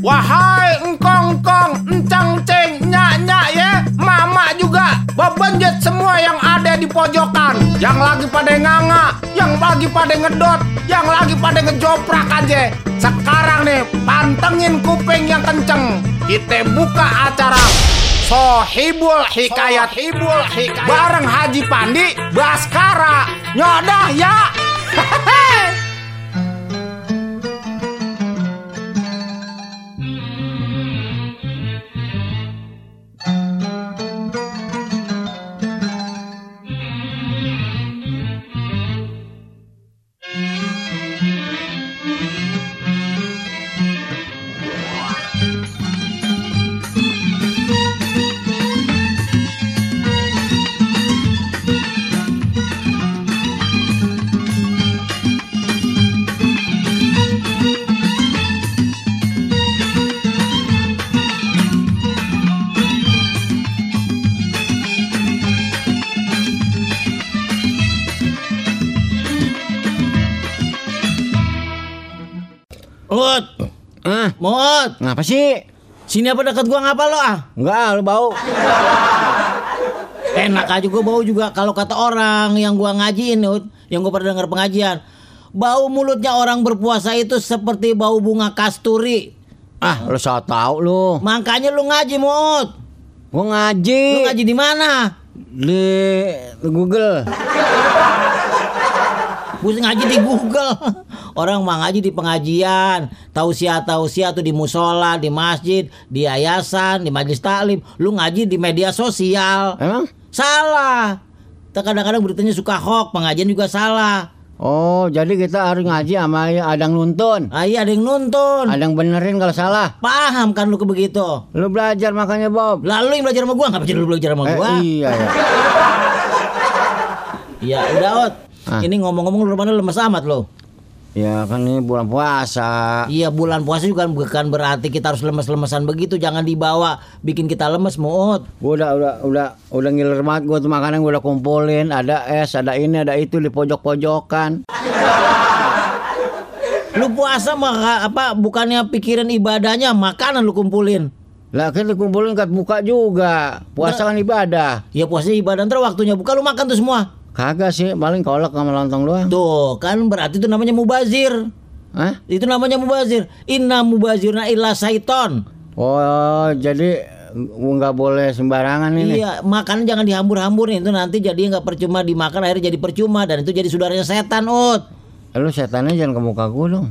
Wahai engkong-kong, encang-ceng, nyak-nyak ya Mama juga Bebenjet semua yang ada di pojokan. Yang lagi pada nganga Yang lagi pada ngedot Yang lagi pada ngejoprak aja. Sekarang nih Pantengin kuping yang kenceng. Kita buka acara. Sohibul Hikayat. Hibul Hikayat. Bareng Haji Pandi Baskara. Nyodah ya Mut, ngapa sih? sini apa dekat gua ngapa lo ah? Enggak, lu bau. Enak aja gua bau juga kalau kata orang yang gua ngajiin, yang gua pernah dengar pengajian. Bau mulutnya orang berpuasa itu seperti bau bunga kasturi. Ah, lu so tau lu. Makanya lu ngaji, Mut. Gua Lu ngaji ngaji di mana? di Google. Bus ngaji di Google. Orang mah ngaji di pengajian, tausiah tausiah tuh di musola, di masjid, di yayasan, di majelis taklim. Lu ngaji di media sosial. Emang? Salah. Kadang-kadang beritanya suka hoax, pengajian juga salah. Oh, jadi kita harus ngaji sama ada yang nuntun. Ah, iya ada yang nuntun. Ada yang benerin kalau salah. Paham kan lu ke begitu? Lu belajar makanya Bob. Lalu yang belajar sama gua, ngapa jadi lu belajar sama Eh, gua? iya ya. Iya, udah Ot. Ah. Ini ngomong-ngomong lu mana lemes amat lo. Ya kan ini bulan puasa. Iya bulan puasa juga bukan berarti kita harus lemes-lemesan begitu Jangan dibawa bikin kita lemes Muut Gua udah udah udah udah ngiler banget gua tuh makanan gua udah kumpulin, ada es, ada ini, ada itu di pojok-pojokan. Lu puasa mah apa bukannya pikiran ibadahnya makanan lu kumpulin Lah kan dikumpulin kat buka juga. Puasa kan ibadah. Ya puasa ibadah ntar waktunya buka lu makan tuh semua Kagak sih, paling kolak sama lontong doang. Tuh kan berarti itu namanya mubazir Hah? Itu namanya mubazir Inna mubazirna illa saiton Oh, jadi nggak boleh sembarangan ini. Iya makanan jangan dihambur-hamburin Itu nanti jadi nggak percuma dimakan akhirnya jadi percuma Dan itu jadi saudaranya setan Ut Lu setannya jangan ke muka gua dong.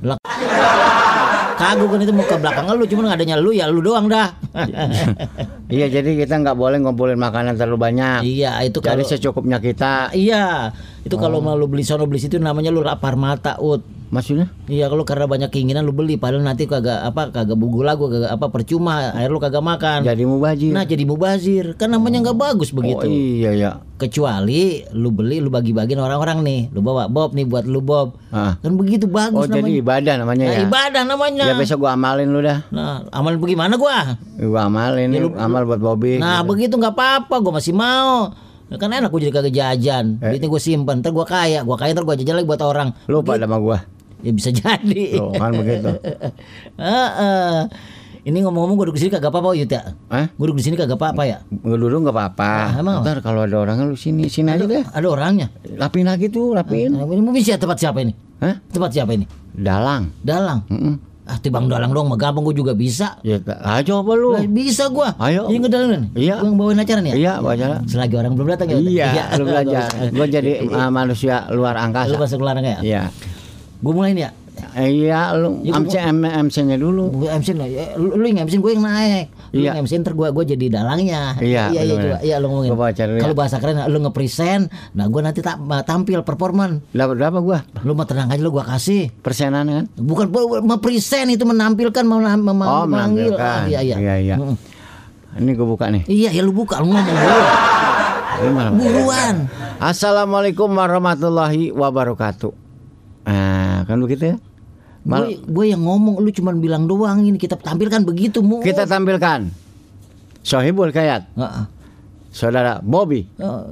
Kagak kan itu muka belakang lu Cuman adanya lu ya lu doang dah Iya, jadi kita nggak boleh ngumpulin makanan terlalu banyak. Iya itu Jadi kalau secukupnya kita. Iya itu kalau mau lu beli sono beli situ namanya lu lapar mata ut Maksudnya? Iya kalau karena banyak keinginan lu beli padahal nanti kagak apa kagak bugu lagu kagak apa percuma air lu kagak makan. Jadi mubazir. Nah jadi mubazir kan namanya nggak bagus oh, begitu. iya ya. Kecuali lu beli lu bagi-bagiin orang-orang nih, lu bawa Bob nih buat lu Bob. Ah. Kan begitu bagus Oh, jadi namanya. ibadah namanya Nah, ya. ibadah namanya. Ya besok gua amalin lu dah. Nah, amal bagaimana gua? Gua amalin nih, amal buat Bobby. Nah, begitu nggak apa-apa, gua masih mau. Nah, kan enak gua jadi kagak jajan. Eh. Duitnya gua simpen, ntar gua kaya, gua kaya ntar gua jajan lagi buat orang. Lupa sama gua. Ya bisa jadi. Tuh, kan begitu. Heeh. Ini ngomong-ngomong gue duduk di sini kagak apa-apa Yud ya? Hah? Gue duduk di sini kagak apa-apa ya? Gua dulu nggak apa-apa. Ah, emang? Ntar kalau ada orangnya lu sini, sini aja deh. Ada orangnya. Lapin lagi tuh, lapin. Nah, ini mau bisa tempat siapa ini? Hah? Tempat siapa ini? Dalang. Dalang. Mm-mm. Ah, tibang dalang dong, gampang gue juga bisa. Ya, ayo apa lu? Bisa gua. Ayo. Ini ngedalang nih. Iya. Yang bawain acara nih ya? Iya, baca. Selagi orang belum datang ya. Iya, lu belajar. Gua- Gua jadi uh, manusia luar Lu angkasa. masuk larang ya? Iya. Gue mulai nih ya. Iya, lu Ya, gua- MC MC-nya dulu. Gue MC lah, ya, lu, lu yang MC gue yang naik. Lu Iya. yang MC ntar gue gue jadi dalangnya. Iya, iya, iya, coba. iya lu ngomongin. Gua baca dulu ya. Kalau bahasa keren, lu nge-present, nah gue nanti ta- tampil performan. Dapat berapa gua? Lu mah tenang aja lu gua kasih. Persenan kan? Bukan me-present itu menampilkan mau mem- mem- Oh, memanggil. Ah, iya, iya. Iya, iya. Ini gua buka nih. Iya, ya lu buka, lu ngomong dulu. Buruan. Assalamualaikum warahmatullahi wabarakatuh. Nah, kan begitu ya? Mal- Gue gue yang ngomong, lu cuman bilang doang ini kita tampilkan begitu mu. kita tampilkan Sohibul Kayat, Heeh. saudara Bobby. Eh,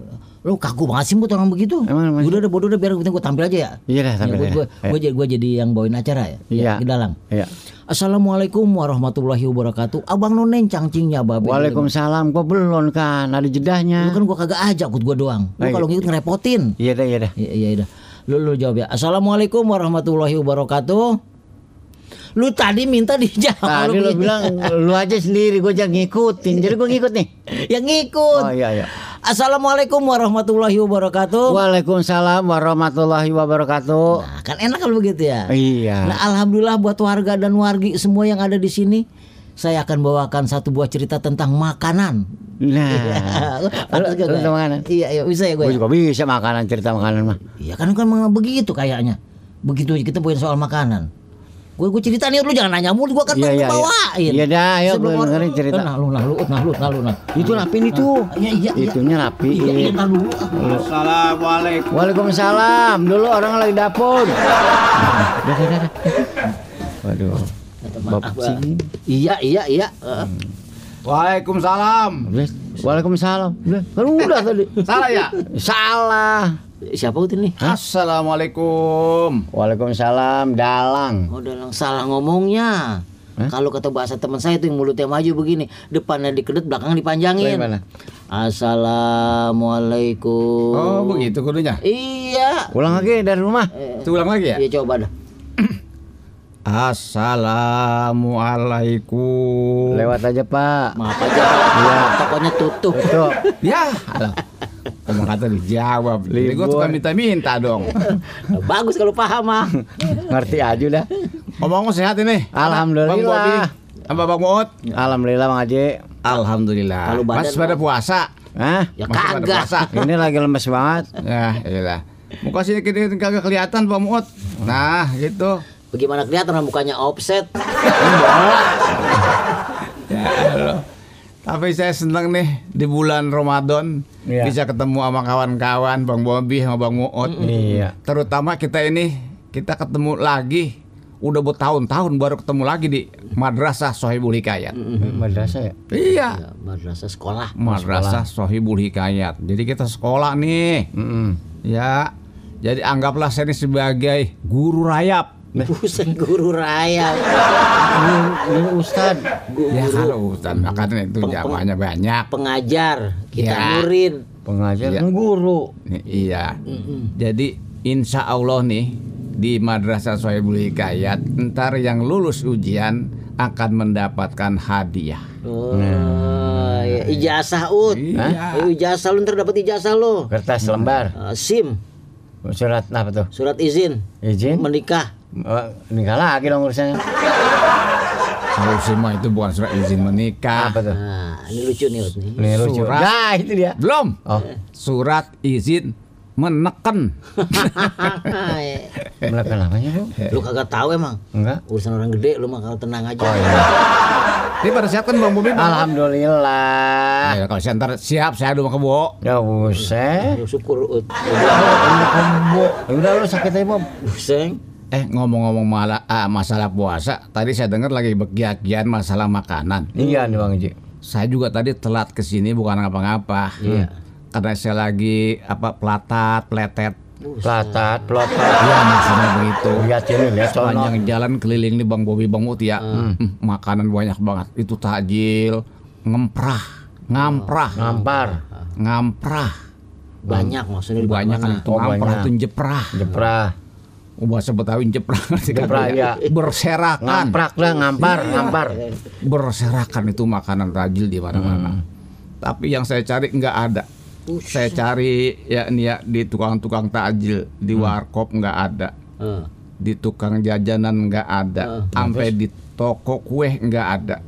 Lu kaku banget sih buat orang begitu. Emang, emang. Udah udah bodoh udah biar gue tampil aja ya. Iya dah, tampil gue, aja. gue, Ayo. gue, jadi gue jadi yang bawain acara ya. Iya. Di dalam. Iya. Assalamualaikum warahmatullahi wabarakatuh. Abang nonen cangcingnya babe. Waalaikumsalam. Gua belum kan, ada Lu jedahnya. kan gua kagak ajak ikut gua doang. Lu kalau ngikut ngerepotin. Iya dah, iya dah. Iya iya dah. Lu lu jawab ya. Assalamualaikum warahmatullahi wabarakatuh. Lu tadi minta dijawab. Tadi lu gitu. bilang lu aja sendiri, gua jangan ngikutin. Jadi gua ngikut nih. yang ngikut. Oh iya iya. Assalamualaikum warahmatullahi wabarakatuh. Waalaikumsalam warahmatullahi wabarakatuh. Nah, kan enak kalau begitu ya. Iya. Nah, alhamdulillah buat warga dan wargi semua yang ada di sini. Saya akan bawakan satu buah cerita tentang makanan. Nah, Pantas lu- gak, lu makanan? Iya, iya, bisa ya gue. Gue juga bisa makanan cerita makanan mah. Iya kan kan memang begitu kayaknya. Begitu aja kita poin soal makanan. Gue gue cerita nih lu jangan nanya mulu gue kan Iya, mau iya, iya. bawain. Iya dah, ayo gue orang- dengerin cerita. Nah lu nah lu nah lu nah lu nah. Itu rapiin itu. Iya iya iya. Itunya rapi. Iya iya nah dulu. Assalamualaikum. Waalaikumsalam. Dulu orang lagi dapur. Dah, dah, dah, dah. Waduh. Bapak sini. Iya iya iya. Heeh. Waalaikumsalam. Waalaikumsalam. Kan udah tadi. Salah ya? Salah. Siapa itu nih? Assalamualaikum. Waalaikumsalam. Dalang. Oh udah lang salah ngomongnya. Hah? Kalau kata bahasa teman saya itu yang mulutnya maju begini, depannya dikedet, belakangnya dipanjangin. Bagaimana? Assalamualaikum. Oh, begitu kudunya. Iya. Ulang lagi dari rumah. Itu ulang lagi ya? Iya coba dah. Assalamualaikum. Lewat aja Pak. Maaf aja. Iya. Tokonya tutup. Tuh. Ya, alah. Ngomong kata dijawab. Jadi gue suka minta-minta dong. Bagus kalau paham ah. Ngerti aja dah. Ngomong sehat ini. Alhamdulillah. Bang Bobi, sama Bang Muut. Alhamdulillah Bang Haji. Alhamdulillah. Kalau badan Mas pada puasa. Hah? Ya Masih kagak. puasa. Ini lagi lemes banget. Ya, iyalah. Muka sih kini kagak kelihatan Bang Muut. Nah, gitu. Bagaimana kelihatan mukanya offset? Tapi saya senang nih di bulan Ramadan Iya. bisa ketemu sama kawan-kawan Bang Bobi sama Bang Muut. Iya. Terutama kita ini kita ketemu lagi udah bertahun-tahun baru ketemu lagi di Madrasah Sohibul Hikayat. Madrasah ya? Iya, Ya, madrasah sekolah. Madrasah Sohibul Hikayat. Jadi kita sekolah nih. Mm-mm. Ya. Jadi anggaplah saya ini sebagai guru rayap. Busen guru raya. Ini, ini Ustad. Ya kalau hutan makanan itu jawabannya banyak. Pengajar, kita Ya. murid. Pengajar kan guru. Nih, iya. Jadi insya Allah nih di Madrasah Sohibul Hikayat ntar yang lulus ujian akan mendapatkan hadiah. Oh, ya, ijazah ut. Iya. Eh, ijazah lu ntar dapat ijazah lu. Kertas lembar. Eh, SIM, Surat apa tuh? surat izin Izin? menikah. Oh, nikah lagi dong urusannya. Kalau mah itu bukan surat izin menikah. Apa tuh? Nah, ini lucu nih. Ini lucu. Surat. Nah, itu dia. Belum. Oh, Surat izin menekan. melakukan apanya tuh? lu kagak tahu emang. Enggak. Urusan orang gede lu mah kalau tenang aja. Oh iya. Ini pada siap kan Bang Bobi? Alhamdulillah. Ya, kalau saya ntar siap saya dulu kebo. Ya buset. Lu syukur ut. Ya udah lu sakit aja, Bob. Buseng. Eh ngomong-ngomong malah, ah, masalah puasa, tadi saya dengar lagi begian masalah makanan. Iya nih Bang Haji. Saya juga tadi telat ke sini bukan apa-apa. Iya. Karena saya lagi apa pelatat, pletet. Pelatat, pelotot. Iya maksudnya begitu. Lihat ini, lihat. Sepanjang jalan keliling nih Bang Bobi Bang Mut ya. Hmm, Makanan banyak banget. Itu takjil, ngemprah, ngamprah, Ngampar, ngamprah. Banyak maksudnya Banyak kan itu Oh, ngamprah itu jeprah. jeprah, Oh, bahasa Betawi? Jeprah, iya. Berserakan. ngamprak lah, ngampar, ngampar. berserakan itu makanan tajil di mana-mana. Tapi yang saya cari nggak ada. Saya cari ya ini ya di tukang-tukang takjil, di warkop nggak ada, Eh. di tukang jajanan nggak ada, sampai di toko kue nggak ada.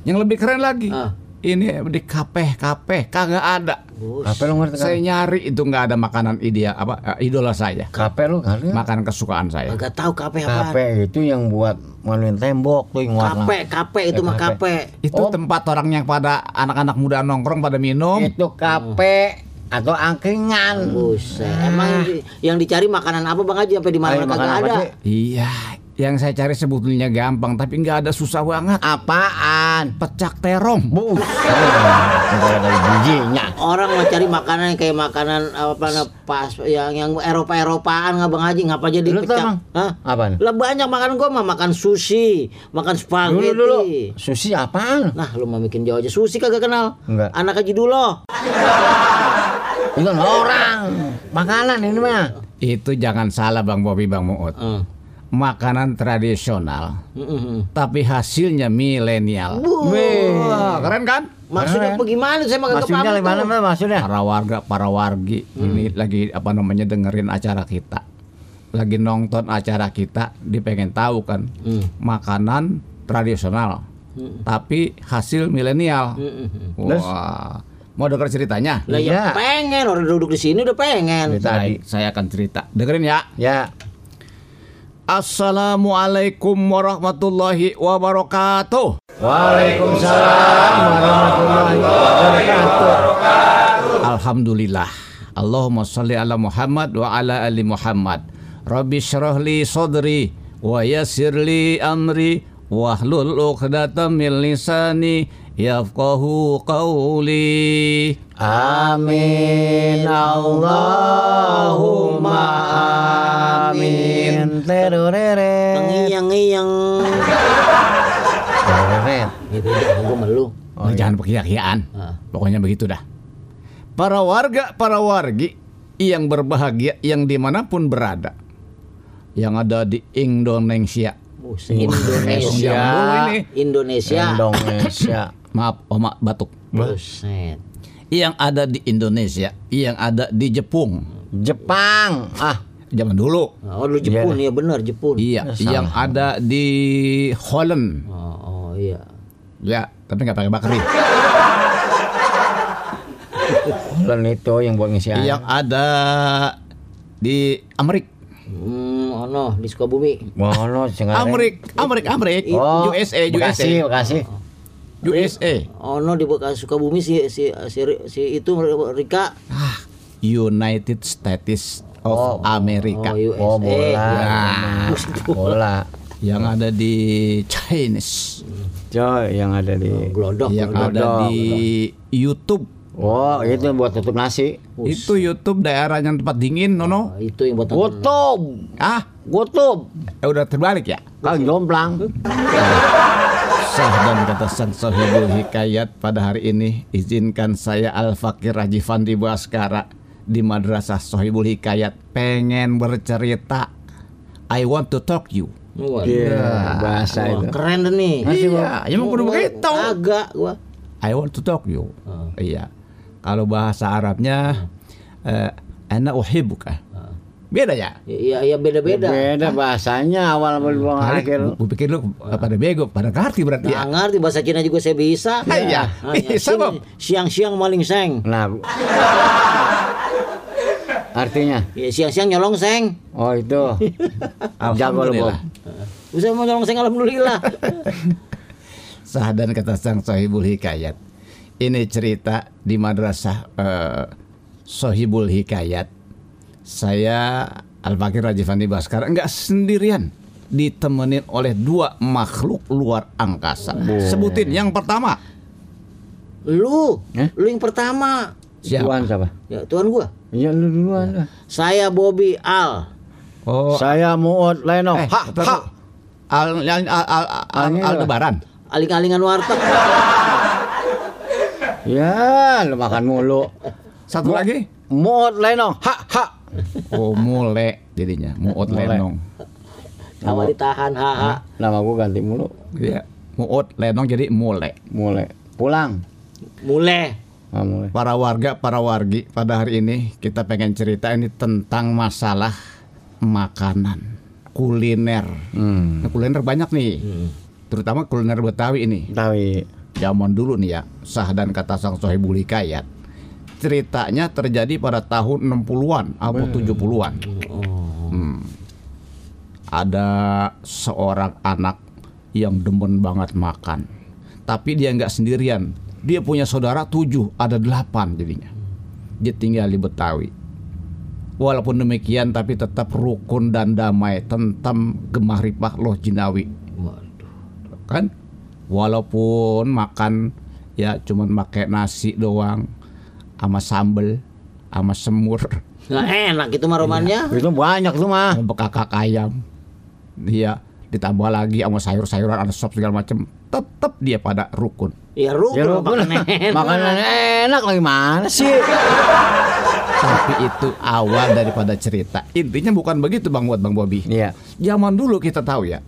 Yang lebih keren lagi, Ah. Ini di kafe kafe kagak ada. Apa lu ngerti Saya kan? nyari itu nggak ada makanan ideal apa eh, idola saya, Kape lu kali. makanan kesukaan saya. Kagak tahu kape apa. Kape itu yang buat manuin tembok tuh yang warna. Kape, kape itu mah kape. Itu tempat orang yang pada anak-anak muda nongkrong pada minum. Itu kape atau angkringan. Buset. Emang yang, di- yang dicari makanan apa Bang Haji sampai di mana kagak ada? Iya, yang saya cari sebetulnya gampang, tapi nggak ada susah banget. Apaan? Pecak terong. Bu. Dari bijinya. Orang mau cari makanan yang kayak makanan apa pas yang yang Eropa Eropaan nggak bang Haji ngapa jadi Lu Bang? Hah? Apaan? Lah banyak makan gua mah makan sushi, makan Dulu spaghetti. dulu. Sushi apaan? Nah, lu mau bikin jauh aja sushi kagak kenal. Enggak. Anak haji dulu. Itu kan orang. Makanan ini mah. Itu jangan salah Bang Bobi Bang Muut. Hmm. Makanan tradisional, Mm-mm. tapi hasilnya milenial. Wah, keren kan? Maksudnya Keren. bagaimana? Saya mah kagak Maksudnya gimana maksudnya? Para warga, para wargi ini lagi apa namanya dengerin acara kita. Lagi nonton acara kita, dia pengen tahu kan Hmm. makanan tradisional, tapi hasil milenial. Mm-mm. Wah, mau denger ceritanya? Lah ya Iya. pengen orang duduk di sini udah pengen. Tadi. Saya akan cerita. Dengerin ya. Ya. Assalamualaikum warahmatullahi wabarakatuh. Waalaikumsalam warahmatullahi wabarakatuh. Alhamdulillah. Allahumma salli ala Muhammad wa ala ali Muhammad. Rabbi syrah li sadri wa yassir li amri wahlul 'uqdatam min lisani yafqahu qawli. Amin Allahumma amin Terorere Ngiyang-ngiyang. Terorere Gitu dah, gua melu. Oh, jangan pakai Ah. Pokoknya begitu dah. Para warga, para wargi yang berbahagia yang di mana pun berada, yang ada di Indonesia. Indonesia. Ini. Indonesia. Indonesia Maaf, oma batuk. Buset. Yang ada di Indonesia, yang ada di Jepung. Jepang Ah Zaman dulu. Oh, lu Jepun ya benar Jepun. Iya, Salah. yang ada di Holland. Oh, oh iya. Ya, tapi nggak pakai bakri. Bulan itu yang buat ngisi air Yang ada di Amerika. Hmm, oh no, di Sukabumi. Mono Sengaja. Amerik, Amerik, Amerik, Oh, USA, USA, Bekasi. USA. Oh no, di bekas Sukabumi si si si, si itu Rika. Ah, United States Oh, of America. USA. Oh, bola. Nah, Bola. yang ada di Chinese, Coy, yang ada di Glodok. yang glodok. ada di YouTube. Oh, itu buat tutup nasi. Itu YouTube daerah yang tempat dingin, Nono. Ah, itu yang buat. Gotop. Ah, Gotop. eh, udah terbalik ya. Kang jomplang. Sah dan kata sang sahibul hikayat pada hari ini izinkan saya Al Fakir Haji Fandi Baskara di Madrasah Sohibul Hikayat pengen bercerita. I want to talk you. Wah, Iya, bahasa wah, itu. keren dah nih. Iya, ya mau kudu begitu. Agak gua. I want to talk you. Ah. Iya. Kalau bahasa Arabnya eh ana uhibbuka. Beda ya? Iya, iya beda-beda. Beda bahasanya awal Kali, akhir. gue pikir lu pada bego, pada ngerti berarti ya. ngerti bahasa Cina juga saya bisa. Ah, iya. Ya. Bisa. Siang-siang maling seng. Nah. Artinya, Ya, siang-siang nyolong seng. oh itu. Jago lu. Bisa mau nyolong seng alhamdulillah. Sah dan kata sang sahibul hikayat. Ini cerita di madrasah eh, Sohibul Hikayat. Saya Al Fakir Raji Fandi Baskara enggak sendirian ditemenin oleh dua makhluk luar angkasa. Sebutin yang pertama. lu, Eh? lu yang pertama. Siapa? Tuan siapa? Ya, tuan gua. Iya lu duluan. lah. Saya Bobby Al. Oh, Saya Muut Leno. eh, ha, ha. Al, al, al, al, al? Aldebaran. Aling-alingan warteg. Ya, lu makan mulu. Satu lagi. Muut Leno. Ha, ha. Oh, mule jadinya. Muut Mule. Lenong. Sama ditahan, ha, Nama gua ganti mulu. Iya. Muut Lenong jadi mule. Mulai. Pulang. Mulai. Ah, mulai. Para warga, para wargi, pada hari ini kita pengen cerita ini tentang masalah makanan, kuliner. Hmm. Nah, kuliner banyak nih, terutama kuliner Betawi ini. Tawi. Zaman dulu nih ya, sah dan kata sang sohibul hikayat. Ceritanya terjadi pada tahun 60-an atau 70-an. Hmm. Ada seorang anak yang demen banget makan. Tapi dia nggak sendirian. Dia punya saudara tujuh, ada delapan jadinya. Dia tinggal di Betawi. Walaupun demikian tapi tetap rukun dan damai tentang gemah ripah loh jinawi. Waduh. Kan? walaupun makan ya cuman pakai nasi doang sama sambel sama semur Nggak enak itu mah romannya. Itu banyak tuh mah. sama kakak ayam dia ditambah lagi sama sayur-sayuran ada sop segala macam tetap dia pada rukun Ya rukun Ya rukun. makan enak. Makanan enak lagi mana sih? tapi itu awal daripada cerita intinya bukan begitu bang buat bang Bobi Iya. zaman dulu kita tahu ya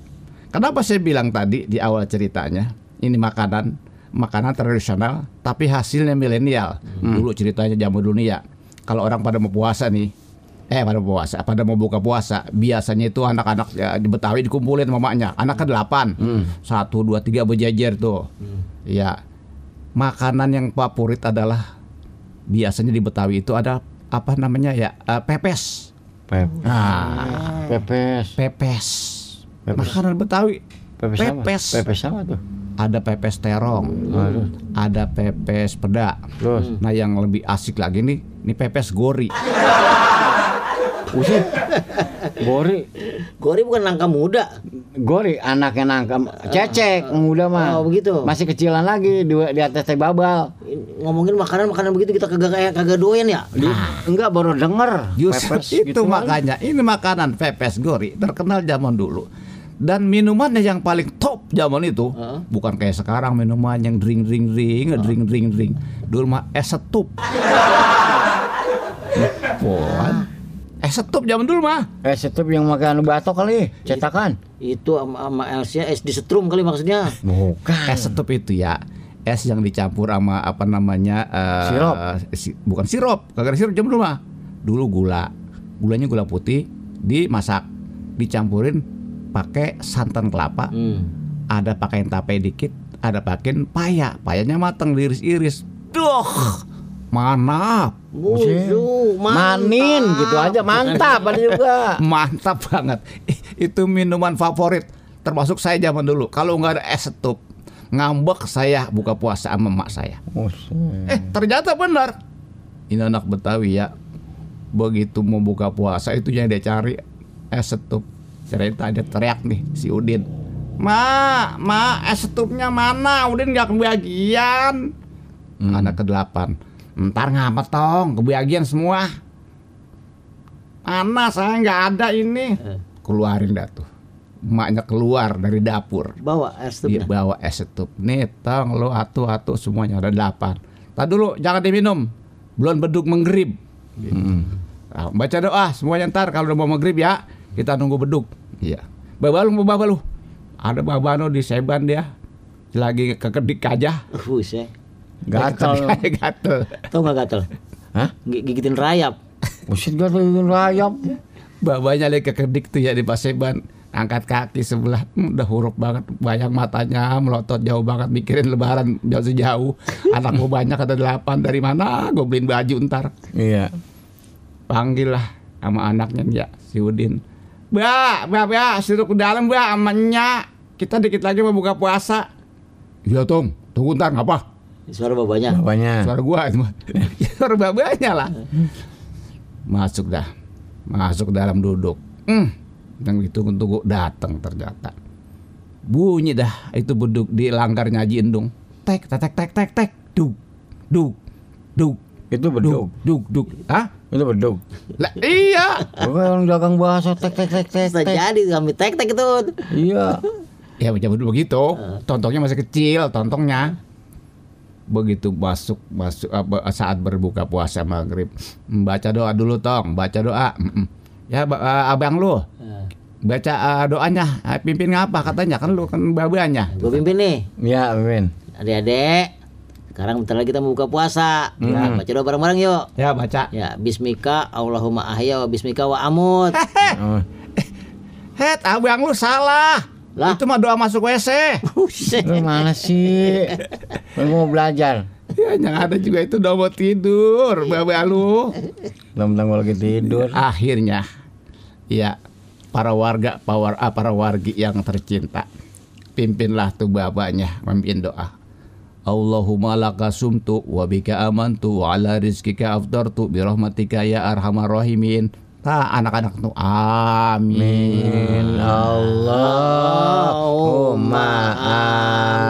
kenapa saya bilang tadi di awal ceritanya ini makanan makanan tradisional tapi hasilnya milenial dulu ceritanya nih ya kalau orang pada mau puasa nih eh pada mau puasa pada mau buka puasa biasanya itu anak-anak ya, di Betawi dikumpulin mamanya anak ke delapan satu dua tiga berjejer tuh ya makanan yang favorit adalah biasanya di Betawi itu ada apa namanya ya eh, pepes Pep. nah Pepes. pepes. Pepes. Makanan Betawi. Pepes. Pepes. Pepes apa tuh? Ada pepes terong. Waduh. Ada pepes peda. Terus. Nah, yang lebih asik lagi nih, ini pepes gori. Buset. Gori. Gori bukan nangka muda. Gori anaknya nangka cecek muda mah. Oh, begitu. Masih kecilan lagi di, di atas teh babal. Ngomongin makanan makanan begitu kita kagak kayak kagak doyan ya. Di, enggak baru denger. Justru Pepes itu gitu kan. makanya ini makanan pepes gori terkenal zaman dulu. Dan minumannya yang paling top zaman itu Heeh. bukan kayak sekarang minuman yang drink drink drink, drink drink drink. Dulu mah es setup. Wah, es setup zaman dulu mah. Eh setup yang makan batok kali, cetakan. Itu sama, sama Elsia es di setrum kali maksudnya. Bukan. Es setup itu ya es yang dicampur sama apa namanya eh, Sirup. si- bukan sirup kagak ada sirup jam dulu mah dulu gula gulanya gula putih dimasak dicampurin pakai santan kelapa Hmm. ada pakai tape dikit ada pakai paya payanya matang diiris-iris duh manap Busu, Manin gitu aja mantap ada juga. mantap banget itu minuman favorit termasuk saya zaman dulu kalau nggak ada es setup ngambek saya buka puasa sama emak saya. Eh ternyata benar. Ini anak Betawi ya. Begitu mau buka puasa itu yang dia cari es setup. Cerita dia teriak nih si Udin. Ma, ma, es setupnya mana? Udin nggak kebagian. Anak ke delapan. Ntar ngapa tong? Kebagian semua. Mana saya nggak ada ini. Keluarin dah tuh. Emaknya keluar dari dapur. Bawa es Dia setupnya. bawa es setup. Nih, tong lo atu-atu semuanya ada delapan. Tak dulu, jangan diminum. Belum beduk menggrib. Nah, baca doa semuanya ntar kalau udah mau maghrib ya kita nunggu beduk. Iya. Baba lu, baba lu. Ada babano di seban dia. Lagi kekedik aja. Buset. Gatel. Gatel. Tahu nggak gatel? Hah? Gi- Gigitin rayap. Buset gatel bikin rayap. Babanya lagi kekedik tuh ya di paseban. Angkat kaki sebelah, Hmm, udah huruf banget, bayang matanya melotot jauh banget mikirin lebaran jauh sejauh. Anak gue banyak ada delapan dari mana? Gue beliin baju ntar. Iya. panggil lah sama anaknya ya si Udin. Mbak, mbak, mbak, suruh ke dalam mbak, amannya. Kita dikit lagi mau buka puasa. Iya Tom, tunggu ntar ngapa? Suara babanya. Bapaknya. Suara gua itu mah. Suara babanya lah. Masuk dah, masuk dalam duduk. Hmm, yang ditunggu-tunggu datang ternyata. Bunyi dah itu beduk di langgar nyaji endung. Tek, tek, tek, tek, tek, tek, duk, duk, duk, Itu duk, beduk. duk, duk. Hah? Itu beduk. Lah iya. Bukan orang dagang bahasa tek tek tek tek. Tek. jadi kami tek tek itu. Iya. Ya macam dulu begitu. Tontongnya masih kecil, tontongnya. Begitu masuk masuk apa, saat berbuka puasa maghrib, baca doa dulu tong, baca doa. Ya ba- abang lu, baca eh, doanya, pimpin ngapa katanya kan lu kan babanya. Gue pimpin nih. Iya, Mimin. Adik-adik. Sekarang bentar lagi kita mau buka puasa. Ya, baca doa bareng-bareng yuk. Ya baca. Ya, bismika Allahumma ahya wa bismika wa amut. Het, abang lu salah. Lah. Itu mah doa masuk WC. Buset. Lu mana sih? Lu mau belajar. Ya, yang ada juga itu doa mau tidur, babak lu. Tentang gua lagi tidur. akhirnya ya para warga para, ah, para wargi yang tercinta pimpinlah tuh bapaknya memimpin doa Allahumma laka sumtu wa bika amantu wa ala rizkika aftartu bi rahmatika ya arhamar rahimin Nah, anak-anak tuh amin. Allahumma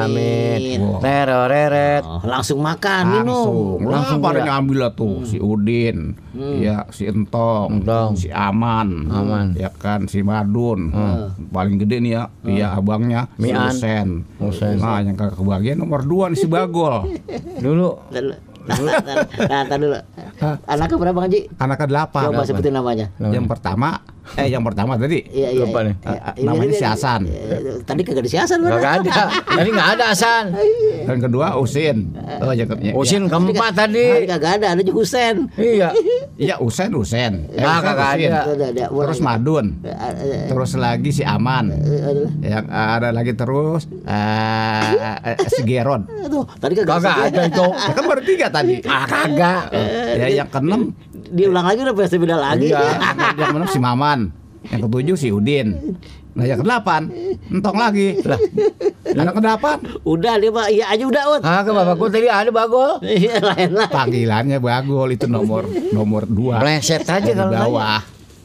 amin. Amin. Teroreret. Oh, langsung makan, minum. langsung langsung pada dia. ngambil lah tuh si Udin ya si Entong, Entong. si Aman Aman. ya kan si Madun paling gede nih ya iya abangnya si Mian. Husen Husen. nah yang kagak kebagian nomor dua nih si Bagol Dulu. Nah, dulu. Anaknya berapa Bang Haji? anak ke delapan Coba sebutin namanya. yang pertama eh yang pertama tadi Iya, iya. Lupa iya. nih. Iya, Ah, ini- namanya ini- si Hasan. eh, Tadi kagak disiasan mana? Gak ada. Tadi nggak ada Hasan. dan kedua Usin oh ya, ya, Usin keempat Tadi tadi. kagak ada, ada juga Husen. Iya. ya Usen Usen eh, Nah, Usen, kagak ada. Ada, ada. terus Madun terus lagi si Aman yang ada lagi terus eh, eh, si Gerod Tuh, tadi kagak Kagak ada itu. ya kan baru tiga tadi Ah kagak. ya yang keenam Diulang lagi udah pasti beda lagi. Iya, yang keenam si Maman. Yang ketujuh si Udin. Nah yang kedelapan, entong lagi. Lah, anak kedelapan, Udah dia mah iya aja udah, Ut. Ah ke bapakku tadi ada bagol. Iya, lain lah. panggilannya bagol itu nomor nomor dua. Pleset aja di kalau bawah.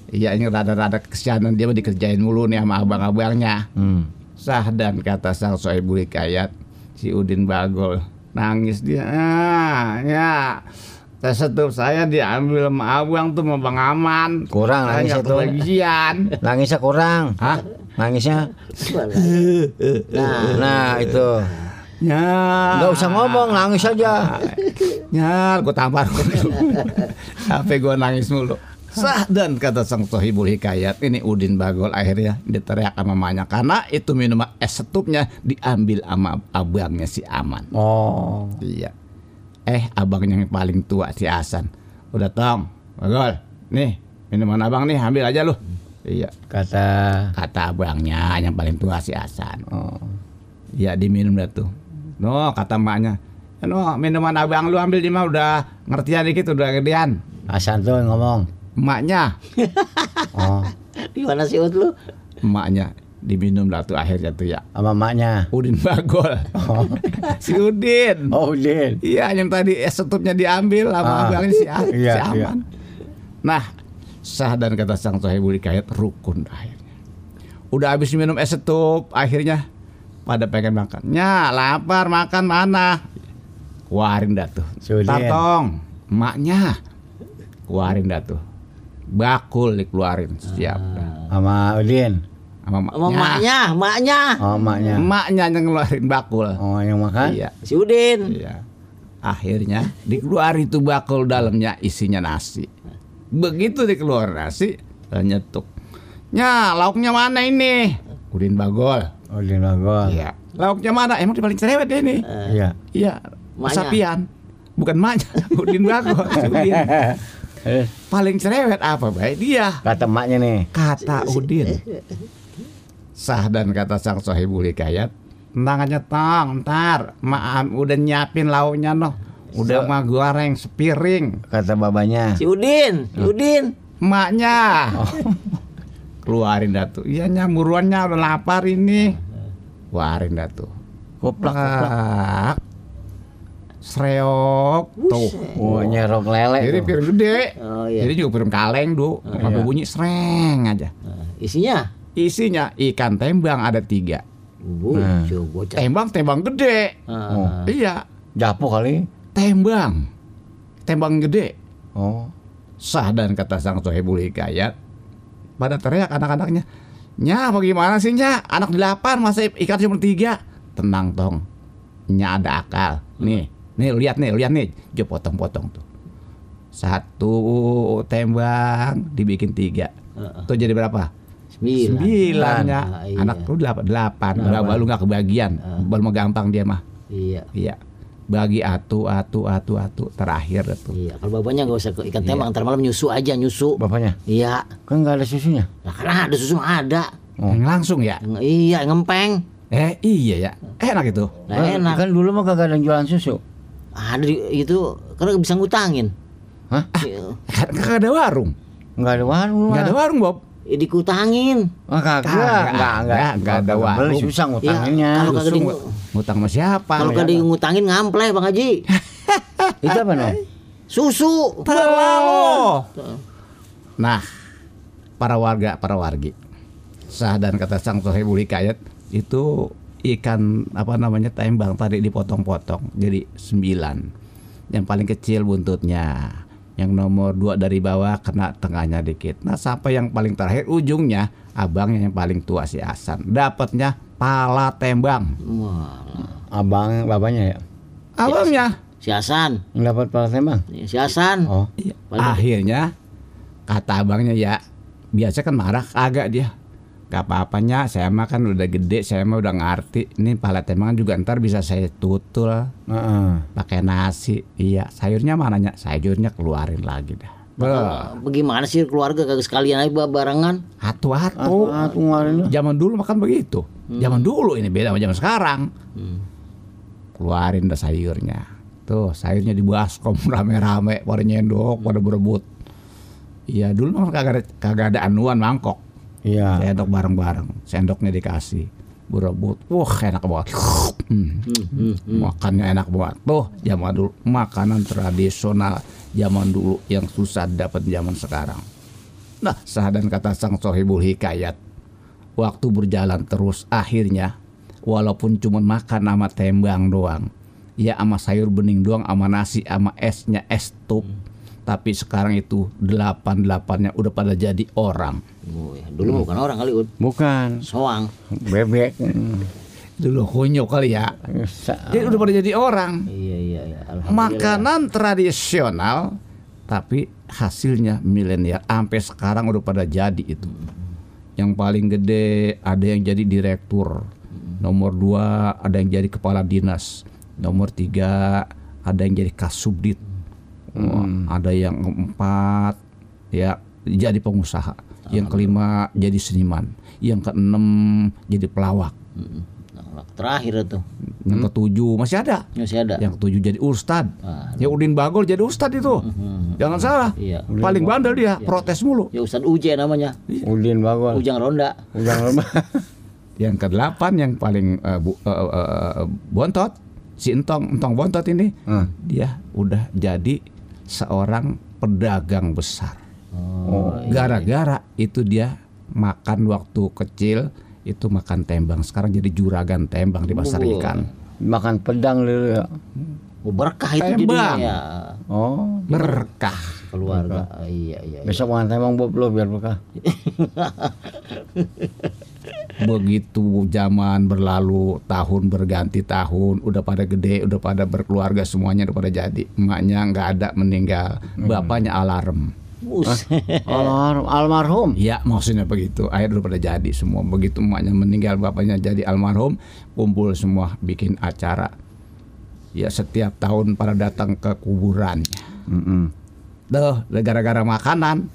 Iya ini rada-rada kesianan dia dikerjain mulu nih sama abang-abangnya. Hmm. Sah dan kata sang soebul hikayat si Udin Bagol nangis dia. Ah, ya. Tes setup saya diambil sama abang tuh sama Bang Aman. Kurang Saya nangis nggak itu. kebagian. Nangisnya kurang. Hah? Nangisnya. Nah, Nah itu. Ya. Nggak usah ngomong, nangis aja. Ya, gue tampar Sampai gue nangis mulu. Sah dan kata sang sohibul hikayat ini Udin Bagol akhirnya diteriak sama mamanya karena itu minuman es setupnya diambil sama abangnya si Aman. Oh. Iya. Eh abangnya yang paling tua si Hasan. Udah tong, Bagol. Nih minuman abang nih ambil aja lu. Iya. Kata. Kata abangnya yang paling tua si Hasan. Oh. Ya diminum dah tuh. No kata emaknya. "Ya, No minuman abang lu ambil di mah udah ngertian dikit udah gedean. Hasan tuh ngomong. Emaknya, Oh. gimana sih Ut lu? emaknya diminum dah tuh akhirnya tuh ya. Sama maknya. Udin Bagol. si Udin. Oh Udin. Iya yang tadi es setupnya diambil sama Ah. abangnya si, A- Iya, si iya. Aman. Nah sah dan kata sang sohibul hikayat rukun akhirnya. Udah habis minum es setup akhirnya pada pengen makan. Ya lapar makan mana? Keluarin dah tuh. Si Udin. Tartong, emaknya. Keluarin dah tuh. Bakul dikeluarin siap. Sama Udin. Sama Sama emaknya. maknya, maknya. Oh maknya. Emaknya yang ngeluarin bakul. Oh yang makan. Iya. Si Udin. Iya. Akhirnya dikeluarin itu bakul dalamnya isinya nasi. Begitu dikeluar nasi, eh, nyetuk. Nya, lauknya mana ini? Udin Bagol. Udin bagol. Iya. Lauknya mana? Emang di paling cerewet dia ini. Iya. Iya. Maknya. Sapian. Bukan maknya, Udin Bagol. si Udin. Eh, Paling cerewet apa baik dia? Kata emaknya nih. Kata Udin. Sah dan kata sang sohibul hikayat. Tenang aja tong, ntar Maaf udah nyiapin lauknya noh. Udah Se- mah goreng sepiring. Kata babanya. Si Udin, si Udin. Emaknya. Keluarin dah tuh. Iya nyamuruannya udah lapar ini. Keluarin dah tuh. Koplak koplak. Plak. Sreok tuh. Oh nyerok lele. Jadi piring gede. Oh iya. Jadi juga piring kaleng, Du. Sampai iya. bunyi sreng aja. Nah, isinya Isinya ikan tembang ada tiga. Nah. Tembang tembang gede. Ah. Iya, Japu kali. tembang. Tembang gede. Oh. Sah dan kata sang sohibul hikayat. Pada teriak anak-anaknya. Nya bagaimana sih Nya? Anak delapan masa ikan cuma tiga. Tenang tong. Nya ada akal. Nih, nih lihat nih, lihat nih. Jo potong-potong tuh. Satu tembang dibikin tiga. Heeh. Tuh jadi berapa? Sembilan. Sembilan ya. Ah, iya. Anak lu delapan. Delapan. Berapa lu nggak kebagian? Baru mau gampang dia mah. Iya. Iya. Bagi atu atu atu atu terakhir itu. Iya, kalau bapaknya nggak usah ke ikan tembang, ntar malam nyusu aja nyusu. Bapaknya. Iya, Kan nggak ada susunya. nah, karena ada susu ada. Yang langsung ya? Yang- Iya, ngempeng. Eh iya ya. Enak itu. Nah, Kan- enak. Kan dulu mah kagak ada yang jualan susu. Ada di, itu karena bisa ngutangin. Hah? Iya. Kan kagak ada warung. Nggak ada warung. Nggak ada warung, Bob. Ya, dikutangin. Ah, kagak. Kagak, Nggak, nggak. nggak, nggak ada warung. susah ngutanginnya. Iya, kalau kagak di- ngutang sama siapa? Kalau Ya. kagak ngutangin ngampleh Bang Haji. Itu apa no? Susu. Terlalu. Nah, para warga, para wargi. Sah dan kata sang sohibul hikayat itu ikan apa namanya tembang tadi dipotong-potong jadi sembilan. Yang paling kecil buntutnya, yang nomor dua dari bawah kena tengahnya dikit. Nah sampai yang paling terakhir ujungnya abangnya yang paling tua si Hasan dapatnya pala tembang. Wah, Abang bapaknya ya. Abangnya si Hasan. Dapat pala tembang. Si Hasan. Oh. Iya. Paling- Akhirnya kata abangnya ya biasa kan marah kagak dia. Gak apa-apanya saya mah kan udah gede saya mah udah ngerti. Ini pala tembang juga ntar bisa saya tutul. Heeh. pakai nasi iya. Sayurnya mananya sayurnya keluarin lagi dah. Beh, Bagaimana sih keluarga? Kagak sekalian aja hatu-hatu Ah, tuh ngeluarin. zaman dulu makan begitu. Zaman dulu ini beda sama zaman sekarang. Keluarin dah sayurnya. Tuh sayurnya di baskom rame-rame pada nyendok pada berebut. Iya dulu mah kagak ada, kagak ada anuan mangkok Iya. sendok bareng-bareng. Sendoknya dikasih. Berebut wah enak banget. Hmm. makannya enak banget. Tuh zaman dulu. Makanan tradisional zaman dulu yang susah dapat zaman sekarang. Nah sahadan kata sang sohibul hikayat waktu berjalan terus akhirnya walaupun cuma makan sama tembang doang ya sama sayur bening doang sama nasi sama esnya es tup tapi sekarang itu delapan delapannya udah pada jadi orang Oh, ya. Dulu bukan orang kali, Ud. Bukan. Soang. Bebek. Hmm. dulu kunyuk kali ya jadi udah pada jadi orang Iya, iya, iya. Alhamdulillah. makanan tradisional tapi hasilnya milenial sampai sekarang udah pada jadi itu yang paling gede ada yang jadi direktur nomor dua ada yang jadi kepala dinas nomor tiga ada yang jadi kasubdit Wah, ada yang empat ya jadi pengusaha. Yang kelima jadi seniman. Yang keenam jadi pelawak. Nah, terakhir itu. yang ketujuh masih ada. Masih ada. yang ketujuh jadi ustad. Ah, ya Udin Bagol jadi ustad itu. Jangan salah. Iya. paling bandel dia protes mulu. Ya Ustaz Uje namanya. Udin bagol. Ujang Ronda. Ujang lomba. yang kedelapan yang paling eh, bu- eh, eh, eh, bontot si entong. Entong bontot ini. Hmm. dia udah jadi seorang pedagang besar Oh, gara-gara itu dia makan waktu kecil itu makan tembang sekarang jadi juragan tembang di pasar Oh. ikan Makan pedang dulu ya. oh, berkah itu Tembang. jadinya ya. Oh. berkah Keluarga. Ah, iya, iya. iya. Besok makan tembang Bob lo biar berkah. begitu zaman berlalu tahun berganti tahun udah pada gede udah pada berkeluarga semuanya udah pada jadi emaknya nggak ada meninggal bapaknya alarm Buset. Almarhum. Ya maksudnya begitu akhirnya udah pada jadi semua begitu emaknya meninggal bapaknya jadi almarhum kumpul semua bikin acara ya setiap tahun pada datang ke kuburannya Mm-mm. Tuh, gara-gara makanan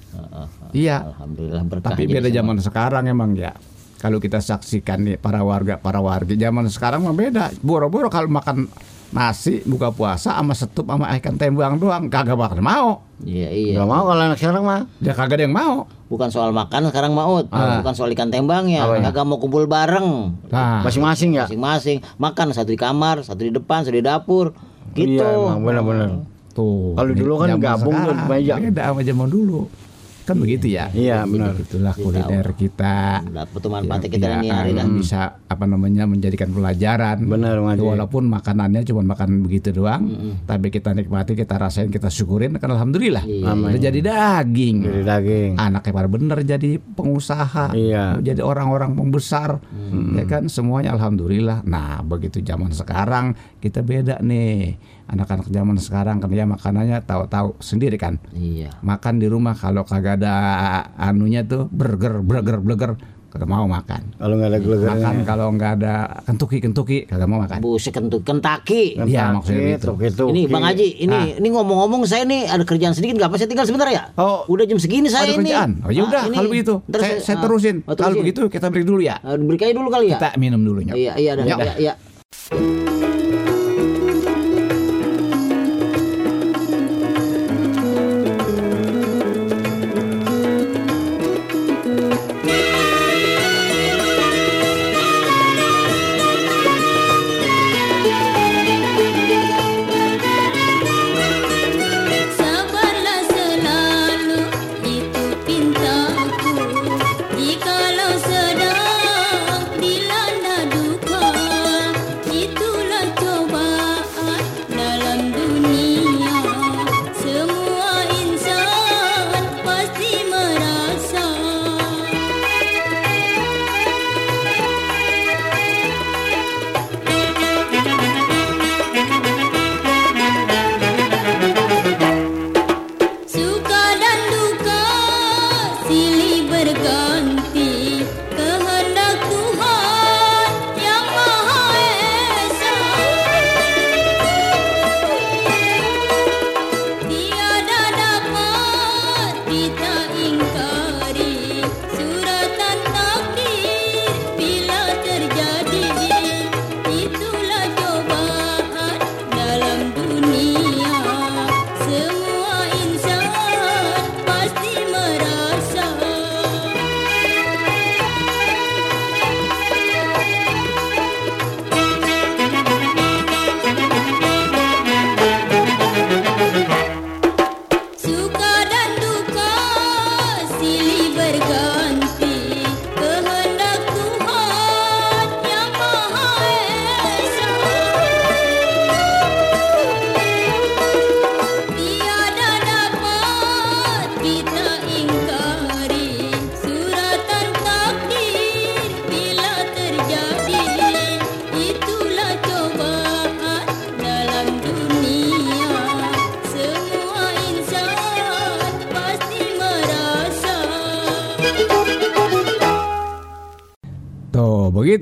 iya Alhamdulillah berkah. Tapi beda semua. zaman sekarang emang ya. Kalau kita saksikan nih para warga para warga zaman sekarang mah beda. Boro-boro kalau makan nasi buka puasa sama setup sama ikan tembang doang kagak bakal mau. Iya, iya. Gak mau kalau anak sekarang mah. Ya kagak ada yang mau. Bukan soal makan sekarang maut, Ah. bukan soal ikan tembang ya. Kagak mau kumpul bareng. Nah, Masing-masing ya. Masing-masing makan satu di kamar, satu di depan, satu di dapur. Gitu. Iya benar-benar. tuh. Kalau dulu kan gabung tuh sekarang meja. Beda sama zaman dulu. Kan begitu ya. Iya benar. Itulah kuliner kita. Dapat manfaatnya Ya, kita ya, ini hari dah. bisa apa namanya menjadikan pelajaran. Benar, Walaupun makanannya cuma makan begitu doang, tapi kita nikmati, kita rasain, kita syukurin kan alhamdulillah. Iya. Jadi daging. Dari daging. Anaknya pada bener jadi pengusaha, Iya. jadi orang-orang pembesar, ya kan semuanya alhamdulillah. Nah begitu zaman sekarang kita beda nih, anak-anak zaman sekarang kan ya makanannya tahu-tahu sendiri kan, Iya. makan di rumah kalau kagak ada anunya tuh burger, burger, burger kagak mau makan. Kalau nggak ada Makan gelegernya. kalau nggak ada kentuki kentuki kagak mau makan. Buset kentut Kentucky. Iya, maksudnya gitu. gitu. Ini Bang Haji, ini Ah. ini ngomong-ngomong saya nih ada kerjaan sedikit nggak apa saya tinggal sebentar ya? Oh, Udah jam segini saya ada ini. kerjaan. Oh ya Ah, udah kalau begitu Ntar saya, saya ah, terusin. oh, Kalau begitu kita break dulu ya. Beri kayu dulu kali ya. Kita minum dulu Nyok. Iya, iya, dah, Yuk. iya, iya.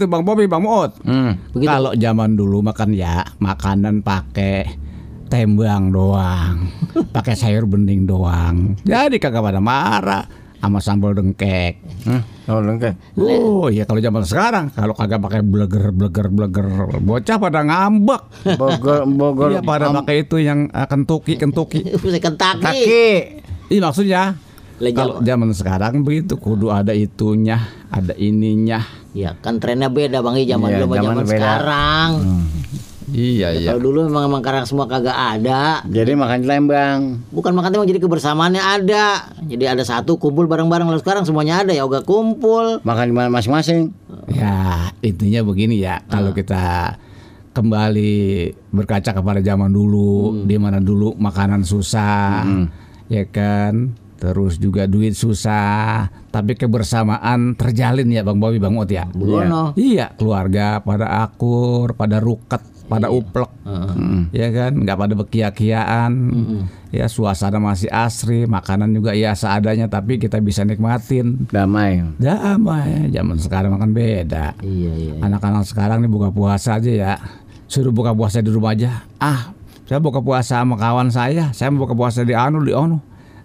Begitu Bang Bobi, Bang Muut. Hmm. Kalau zaman dulu makan ya makanan pakai tembang doang, pakai sayur bening doang. Jadi kagak pada marah sama sambal dengkek. Hmm. Oh, lengkap. Oh iya kalau zaman sekarang kalau kagak pakai bleger bleger bleger bocah pada ngambek. Bogor Bogor. Iya pada am- pakai itu yang eh, kentuki kentuki. Kentucky. kaki. Iya maksudnya kalau zaman sekarang begitu kudu ada itunya, ada ininya. Ya kan trennya beda bang I zaman Iya, dulu sama zaman zaman beda. sekarang. Iya iya. Kalau dulu memang memang karang semua kagak ada. Jadi makan di Lembang. Bukan makan temang jadi kebersamaannya ada. Jadi ada satu kumpul bareng-bareng. Lalu sekarang semuanya ada ya uga kumpul. Makan di mana masing-masing. Ya, intinya begini ya, kalau kita kembali berkaca kepada zaman dulu, di mana dulu makanan susah, ya kan, terus juga duit susah, tapi kebersamaan terjalin ya Bang Bobi, Bang Ot ya. Begono. Iya, keluarga pada akur, pada ruket, pada uplek, ya kan, nggak pada bekia-kiaan, ya suasana masih asri, makanan juga ya seadanya, tapi kita bisa nikmatin. Damai. Damai, zaman sekarang makan beda. Iya iya. Anak-anak sekarang nih buka puasa aja ya. Suruh buka puasa di rumah aja. Ah, saya buka puasa sama kawan saya. Saya buka puasa di anu di anu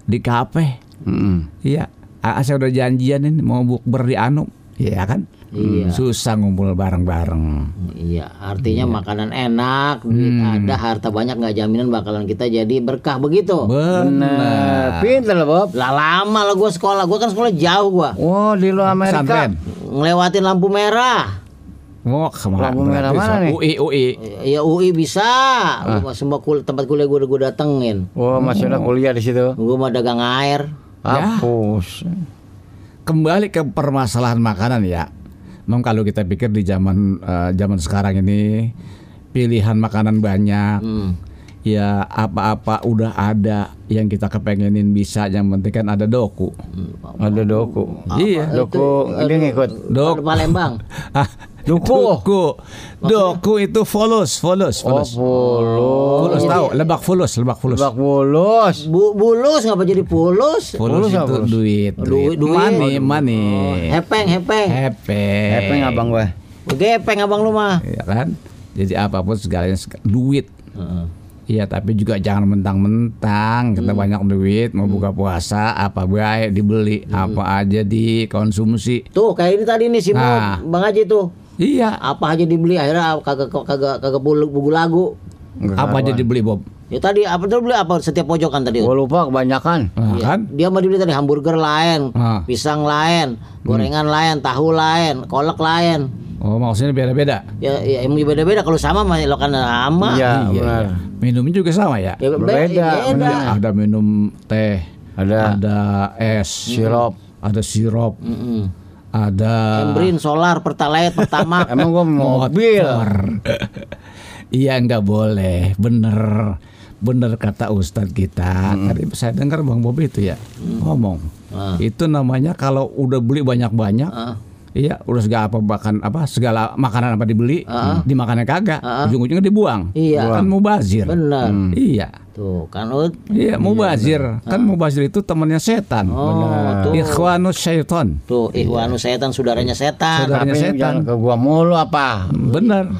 di kafe. Hmm. Iya. Ah, saya udah janjian ini mau bukber di anu. Iya kan? Iya. Susah ngumpul bareng-bareng. Iya, artinya makanan enak, duit ada, harta banyak nggak jaminan bakalan kita jadi berkah begitu. Benar. Pinter lah Bob. Lah lama lah gue sekolah, gue kan sekolah jauh gue, Oh di luar Amerika. Pesantren. ngelewatin lampu merah. Mau? Lampu merah mana nih? UI UI. Ya UI bisa, Gua semua kul tempat kuliah gue udah gue datengin. Oh masih udah kuliah di situ. Gue mah dagang air. Hapus. Kembali ke permasalahan makanan ya. Memang kalau kita pikir di zaman eh, zaman sekarang ini pilihan makanan banyak. Hmm. Ya apa-apa udah ada yang kita kepengenin bisa yang penting kan ada doku. Ada doku. Iya. Doku dia ngikut. Dok. Palembang. Doku. doku. Doku itu fulus, fulus, Oh fulus. fulus. Fulus tahu, lebak fulus, lebak fulus. Lebak bulus. Bu, bulus ngapa jadi? Fulus Fulus itu fulus? duit, Duit, duit, money, money. Hepeng, hepeng. Hepe. Epeng abang gua. Gepeng abang lu mah. Ya kan? Jadi apa pun segalanya duit. Iya, tapi juga jangan mentang-mentang kita banyak duit mau buka puasa apa baik dibeli, apa aja dikonsumsi. Tuh kayak ini tadi nih si Nah. Bang Haji tuh. Iya, Apa aja dibeli akhirnya kagak kagak kagak buku, buku lagu. apa aja dibeli Bob? Ya tadi apa tuh beli apa setiap pojokan tadi? Gua lupa kebanyakan. Nah, Iya. kan? Dia mah dibeli tadi hamburger lain, Ah. pisang lain, gorengan lain, tahu lain, kolak lain. Oh, maksudnya beda-beda. Ya, ya emang beda-beda kalau sama mah lo kan sama. Iya benar. Minumnya juga sama ya? Ya, be- Berbeda, beda. Ya, ada minum teh, Ada ada es, sirup. ada sirup, Mm-mm. Ada Embrin, solar, pertalite, pertama. Emang gua mobil. Iya nggak boleh, bener, bener kata Ustadz kita. Tadi saya dengar Bang Bobi itu ya ngomong, Ah. itu namanya kalau udah beli banyak-banyak, Ah. Iya udah segala apa bahkan apa segala makanan apa dibeli, dimakannya kagak, Ah. ujung-ujungnya dibuang, Iya. kan mubazir. Benar. Iya, Tuh kan Ut. iya mubazir, kan mubazir itu temannya setan. Oh, tuh. Ikhwanus syaiton, Tuh, ihwanu setan, saudaranya setan. Saudaranya Tapi setan. jangan ke gua mulu apa. Benar.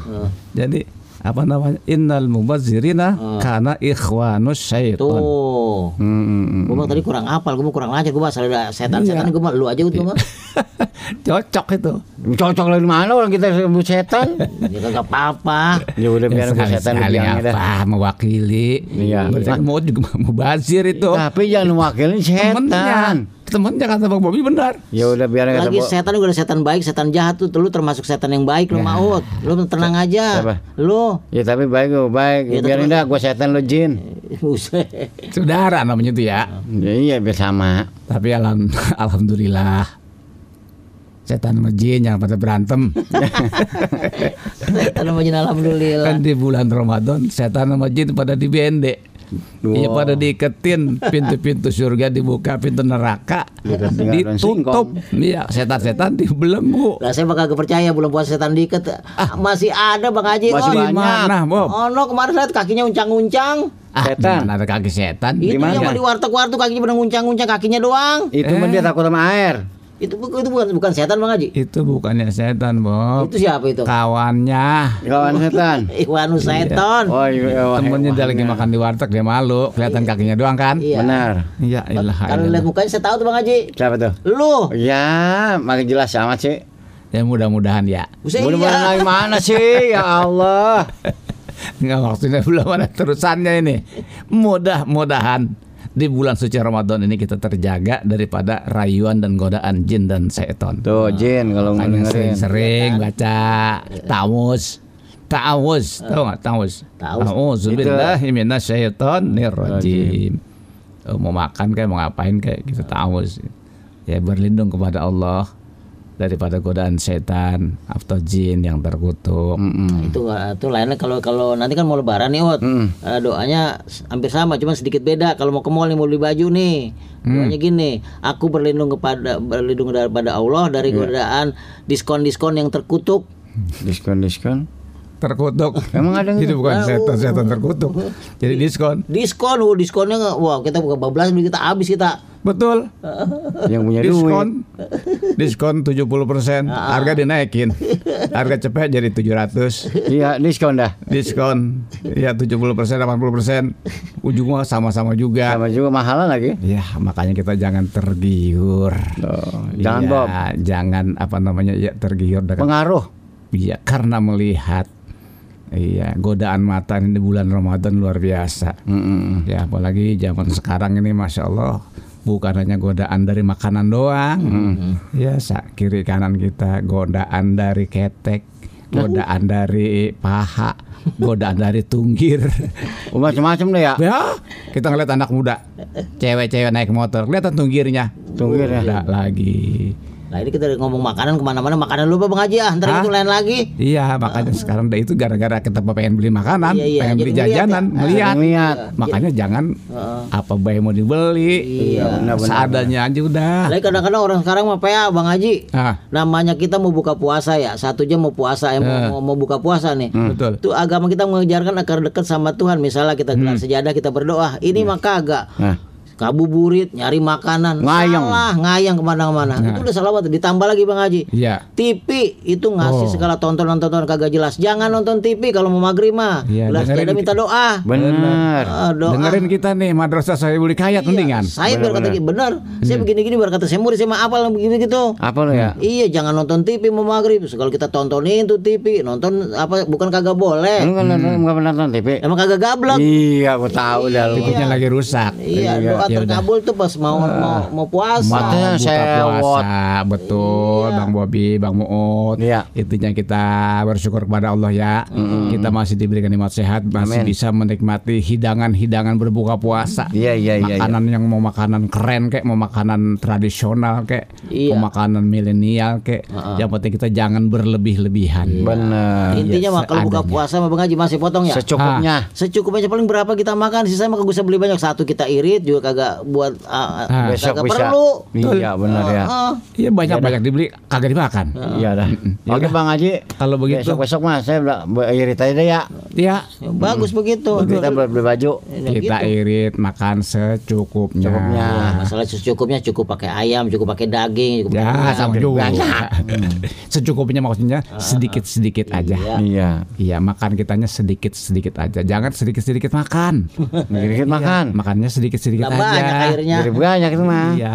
Jadi apa namanya? Innal mubazzirina karena ikhwanus syaiton. Tuh. Hmm. Gue mah tadi kurang apal, gue mah kurang lancar, gue mah asal ada setan-setan, gue mah lu aja gue mah. Cocok itu. Cocok dari mana orang kita sebut setan? Ya kagak apa-apa. ya udah biar gua setan sekali apa mewakili. Iya. Berarti mau juga mubazir itu. Tapi jangan Temennya. setan. Temennya kata Bang Bobi benar. Ya udah biar kata Lagi setan juga ada setan baik, setan jahat tuh, lu termasuk setan yang baik lu maut. Lu tenang aja. Siapa? Lu. Ya tapi baik gua baik. Ya, biarin dah gua setan lo jin. Saudara namanya itu ya. Ya, iya biar sama. Tapi alham- alhamdulillah. Setan sama jin yang pada berantem. setan sama jin alhamdulillah. kan di bulan Ramadan setan sama jin pada Iya pada diiketin pintu-pintu surga dibuka pintu neraka Diketin daun ditutup iya setan-setan dibelenggu Lah saya bakal percaya belum puasa setan diket. Masih ada Bang Haji. Masih oh, banyak. mana Bob Oh no kemarin lihat kakinya uncang-uncang. ah, Setan. mana ada kaki setan Itu Gimana? yang mau di warteg-warteg kakinya pada nguncang-nguncang kakinya doang. Itu mah dia takut sama air. Itu bu- itu bukan bukan setan Bang Haji. Itu bukannya setan, Bob. Itu siapa itu? Kawannya. Kawan setan. Iwanu setan. Oh iya, wah, Temennya dia lagi makan di warteg dia malu, kelihatan kakinya doang kan? Iya. Benar. Iya, ilah. Kalau lihat mukanya saya tahu tuh Bang Haji. Siapa tuh? Lu. Ya, makin jelas amat sih. Ya mudah-mudahan ya. Mudah-mudahan iya. mana sih? Ya Allah. Enggak maksudnya belum ada terusannya ini. Mudah-mudahan di bulan suci Ramadan ini kita terjaga daripada rayuan dan godaan jin dan setan. Tuh, Jin kalau ngedengerin. sering-sering baca tamus. Ta'awuz, tahu nggak ta'awuz? Ta'awuz. A'udzubillahi minasyaitonirrajim. Oh, mau makan kayak mau ngapain kayak gitu ta'awuz. Ya berlindung kepada Allah daripada godaan setan atau jin yang terkutuk. Itu itu lainnya kalau kalau nanti kan mau lebaran nih Ot. Eh, doanya s- hampir sama cuma sedikit beda. Kalau mau ke mall nih mau beli baju nih. Doanya gini, aku berlindung kepada berlindung daripada Allah dari godaan diskon-diskon yang terkutuk. Diskon-diskon. Terkutuk. Emang ada Jadi gitu? bukan setan-setan terkutuk. Jadi diskon. Diskon, oh, diskonnya nggak, wah kita buka bablas kita habis kita. Betul. Yang punya duit. Diskon. Diskon 70%. Harga dinaikin. Harga cepet jadi 700. Iya, diskon dah. Diskon. Ya 70%, 80%. Ujungnya sama-sama juga. Sama juga mahalan lagi. Ya, makanya kita jangan tergiur. Tuh, jangan Iya, Bob. Jangan apa namanya ya tergiur dengan Pengaruh. Iya, karena melihat Iya, godaan mata ini di bulan Ramadan luar biasa. Mm-mm. Ya, apalagi zaman sekarang ini, masya Allah, bukan hanya godaan dari makanan doang. Ya, sa- kiri kanan kita godaan dari ketek, godaan dari paha, godaan dari tunggir. Oh, macam-macam deh ya. Ya, kita ngeliat anak muda, cewek-cewek naik motor, kelihatan tunggirnya. Tunggir ya. Lagi. Nah ini kita ngomong makanan ke mana-mana makanan lu Bang Haji ah, ntar Hah? itu lain lagi. Iya, makanya sekarang deh itu gara-gara kita pengen beli makanan, Iya, iya, pengen beli jadi jajanan, ya. melihat. Lihat. Makanya jangan apa bayi mau dibeli, Iya, benar-benar. seadanya aja udah. Lagi kadang-kadang orang sekarang mah PA Bang Haji. Ah, Namanya kita mau buka puasa ya, satu jam mau puasa, eh, mau, mau, mau buka puasa nih. betul. Itu agama kita mengejarkan agar dekat sama Tuhan. Misalnya kita gelar sejadah, kita berdoa. Ini mah kagak. Nah, Kabuburit, nyari makanan, Ngayang. salah, ngayang ke mana-mana. Itu udah salah banget. Ditambah lagi Bang Haji. Iya. TV itu ngasih Oh. segala tontonan-tontonan kagak jelas. Jangan nonton TV kalau mau maghrib mah. Iya, sejadah di- minta doa. benar. Doa. Dengerin kita nih Madrasah Sahibul Hikayat mendingan. Saya biar kata bener. Saya begini-gini biar kata saya murid saya mah apal begini gitu. Apa lo ya? Iya, jangan nonton TV mau maghrib. Kalau kita tontonin tuh TV, nonton apa bukan kagak boleh. Lu kan pernah nonton TV? Emang kagak gablek. Iya, aku tahu dah lu. Lagi rusak. Iya, doa Ya udah. Terkabul tuh pas mau mau, mau puasa. Matanya sewot. puasa betul Bang Bobi Bang Muut Iya. intinya kita bersyukur kepada Allah ya kita masih diberikan nikmat sehat masih Amin. bisa menikmati hidangan-hidangan berbuka puasa Iya, iya, iya. iya. makanan yang mau makanan keren kayak mau makanan tradisional kayak Iya. mau makanan milenial kayak yang penting kita jangan berlebih-lebihan Benar. Intinya mah kalau buka puasa mah Bang Haji masih potong ya. Secukupnya. Secukupnya paling berapa kita makan, sisa mah kagak usah beli banyak. Satu kita irit juga kagak buat ah, Ah. Besok kagak bisa. perlu. Iya, benar ya. Ah, iya banyak-banyak dibeli kagak dimakan Iya dah. Oke Bang Haji. kalau begitu Besok-besok mah saya bilang, bu- irit aja deh ya. ya ya bagus begitu. Kita beli beli baju. Ya, kita gitu. irit makan secukupnya Cukupnya. Ya, masalah secukupnya cukup pakai ayam, cukup pakai daging, cukup Ya pakai sama Banyak. juga. Banyak. Secukupnya maksudnya sedikit-sedikit aja. Iya. Iya. Iya makan kitanya sedikit-sedikit aja. Jangan sedikit-sedikit makan. Dikit makan. Makannya sedikit-sedikit aja. Banyak airnya. Jadi banyak itu mah. Iya.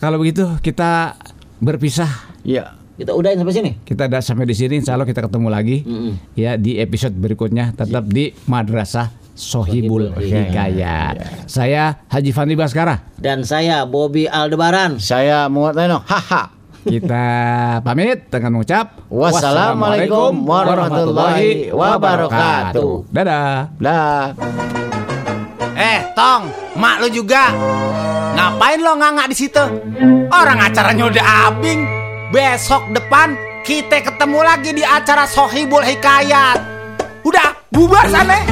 Kalau begitu kita berpisah. Iya. Kita udahin sampai sini. Kita udah sampai di sini. Insya Allah kita ketemu lagi. Mm-mm. Ya di episode berikutnya tetap di Madrasah Sohibul Sohibul Hikayat. Saya Haji Fandi Baskara. Dan saya Bobby Aldebaran. Saya Muhammad Leno. Haha. Kita pamit dengan mengucap Wassalamualaikum warahmatullahi wabarakatuh. Dadah. Dah. Eh, Tong, mak lu juga. Ngapain lo nganga di situ? Orang acaranya udah abing. Besok depan kita ketemu lagi di acara Sohibul Hikayat. Udah, bubar sana.